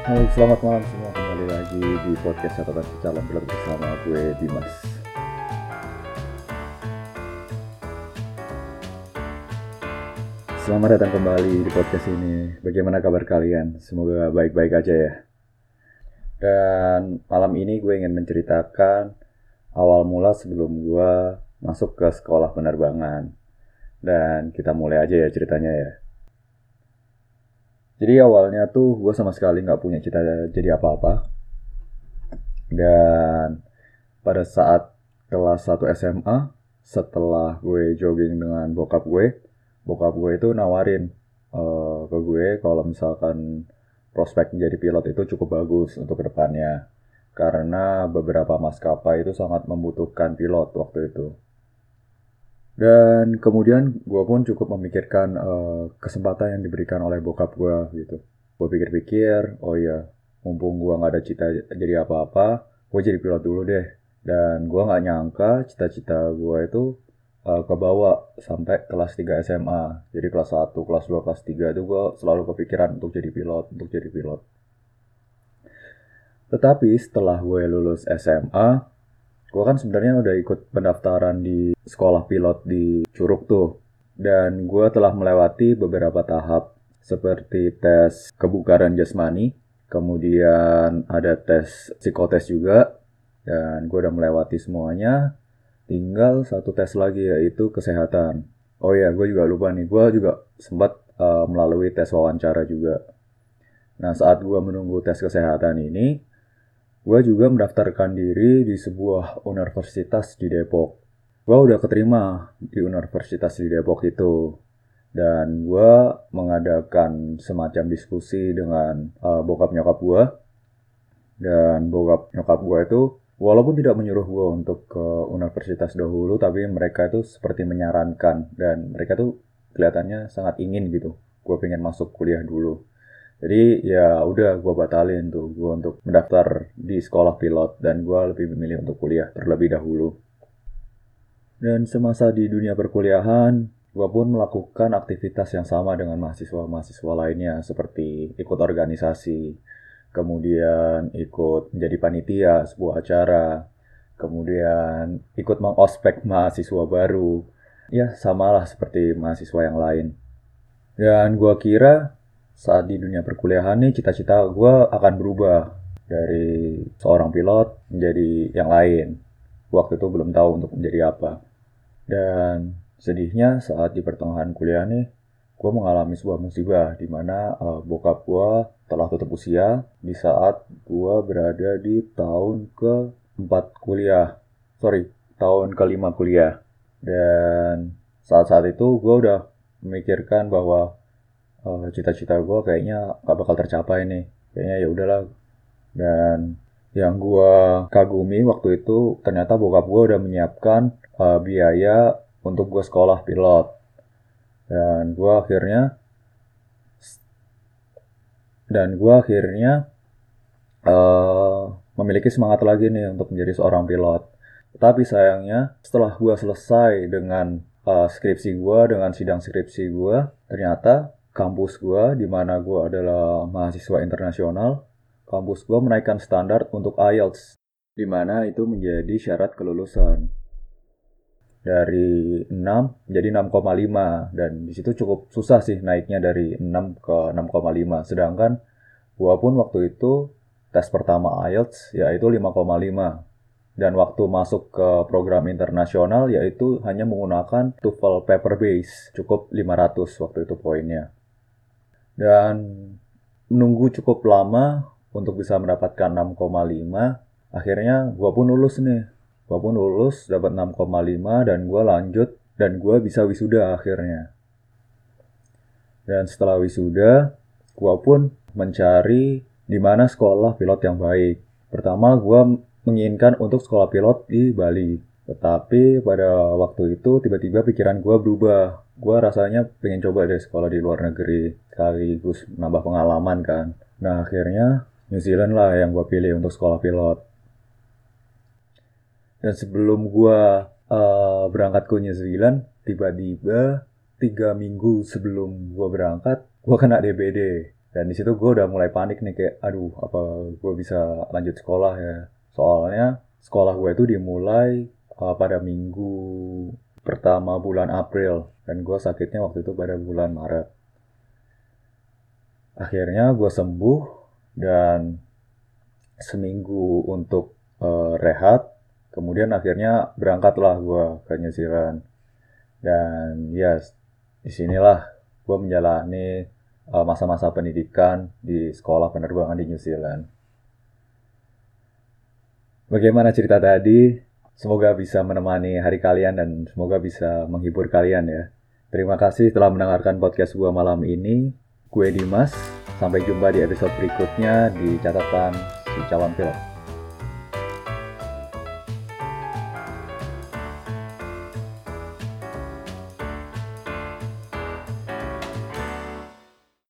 Halo, selamat malam semua. Kembali lagi di podcast catatan calon pilot bersama gue Dimas. Selamat datang kembali di podcast ini. Bagaimana kabar kalian? Semoga baik-baik aja ya. Dan malam ini gue ingin menceritakan awal mula sebelum gue masuk ke sekolah penerbangan. Dan kita mulai aja ya ceritanya ya. Jadi awalnya tuh gue sama sekali nggak punya cita jadi apa-apa. Dan pada saat kelas 1 SMA, setelah gue jogging dengan bokap gue, bokap gue itu nawarin uh, ke gue kalau misalkan prospek menjadi pilot itu cukup bagus untuk ke depannya. Karena beberapa maskapai itu sangat membutuhkan pilot waktu itu. Dan kemudian gue pun cukup memikirkan uh, kesempatan yang diberikan oleh bokap gue gitu. Gue pikir-pikir, oh iya, mumpung gue nggak ada cita jadi apa-apa, gue jadi pilot dulu deh. Dan gue nggak nyangka cita-cita gue itu uh, kebawa sampai kelas 3 SMA. Jadi kelas 1, kelas 2, kelas 3 itu gue selalu kepikiran untuk jadi pilot, untuk jadi pilot. Tetapi setelah gue lulus SMA, gue kan sebenarnya udah ikut pendaftaran di sekolah pilot di Curug tuh. Dan gue telah melewati beberapa tahap seperti tes kebugaran jasmani kemudian ada tes psikotes juga dan gue udah melewati semuanya. Tinggal satu tes lagi yaitu kesehatan. Oh ya gue juga lupa nih. Gue juga sempat uh, melalui tes wawancara juga. Nah saat gue menunggu tes kesehatan ini gue juga mendaftarkan diri di sebuah universitas di Depok. Gue udah keterima di universitas di Depok itu. Dan gue mengadakan semacam diskusi dengan uh, bokap nyokap gue. Dan bokap nyokap gue itu walaupun tidak menyuruh gue untuk ke universitas dahulu, tapi mereka itu seperti menyarankan. Dan mereka tuh kelihatannya sangat ingin gitu. Gue pengen masuk kuliah dulu. Jadi ya udah gue batalin tuh gue untuk mendaftar di sekolah pilot dan gue lebih memilih untuk kuliah terlebih dahulu. Dan semasa di dunia perkuliahan, gue pun melakukan aktivitas yang sama dengan mahasiswa-mahasiswa lainnya seperti ikut organisasi, kemudian ikut menjadi panitia sebuah acara, kemudian ikut mengospek mahasiswa baru, ya samalah seperti mahasiswa yang lain. Dan gue kira saat di dunia perkuliahan nih cita-cita gue akan berubah dari seorang pilot menjadi yang lain. Waktu itu belum tahu untuk menjadi apa. Dan sedihnya saat di pertengahan kuliah nih, gue mengalami sebuah musibah di mana uh, bokap gue telah tutup usia di saat gue berada di tahun ke-4 kuliah. Sorry, tahun kelima kuliah. Dan saat-saat itu gue udah memikirkan bahwa eh, cita-cita gue kayaknya gak bakal tercapai nih. Kayaknya ya udahlah. Dan yang gue kagumi waktu itu ternyata bokap gue udah menyiapkan uh, biaya untuk gue sekolah pilot. Dan gue akhirnya dan gue akhirnya uh, memiliki semangat lagi nih untuk menjadi seorang pilot. Tapi sayangnya setelah gue selesai dengan uh, skripsi gue, dengan sidang skripsi gue, ternyata kampus gue, di mana gue adalah mahasiswa internasional, kampus gue menaikkan standar untuk IELTS, di mana itu menjadi syarat kelulusan. Dari 6 menjadi 6,5 dan di situ cukup susah sih naiknya dari 6 ke 6,5. Sedangkan gue pun waktu itu tes pertama IELTS yaitu 5,5 dan waktu masuk ke program internasional yaitu hanya menggunakan TOEFL paper base cukup 500 waktu itu poinnya dan menunggu cukup lama untuk bisa mendapatkan 6,5 akhirnya gue pun lulus nih. Gue pun lulus dapat 6,5 dan gue lanjut dan gue bisa wisuda akhirnya. Dan setelah wisuda gue pun mencari di mana sekolah pilot yang baik. Pertama gue menginginkan untuk sekolah pilot di Bali tetapi pada waktu itu tiba-tiba pikiran gue berubah. Gue rasanya pengen coba deh sekolah di luar negeri sekaligus nambah pengalaman kan. Nah akhirnya New Zealand lah yang gue pilih untuk sekolah pilot. Dan sebelum gue uh, berangkat ke New Zealand, tiba-tiba tiga minggu sebelum gue berangkat, gue kena DBD. dan di situ gue udah mulai panik nih kayak aduh apa gue bisa lanjut sekolah ya soalnya sekolah gue itu dimulai uh, pada minggu pertama bulan April dan gue sakitnya waktu itu pada bulan Maret akhirnya gue sembuh dan seminggu untuk uh, rehat kemudian akhirnya berangkatlah gue ke New Zealand dan ya yes, di sinilah gue menjalani uh, masa-masa pendidikan di sekolah penerbangan di New Zealand. Bagaimana cerita tadi? Semoga bisa menemani hari kalian dan semoga bisa menghibur kalian ya. Terima kasih telah mendengarkan podcast gue malam ini. Gue Dimas, sampai jumpa di episode berikutnya di catatan si calon pilot.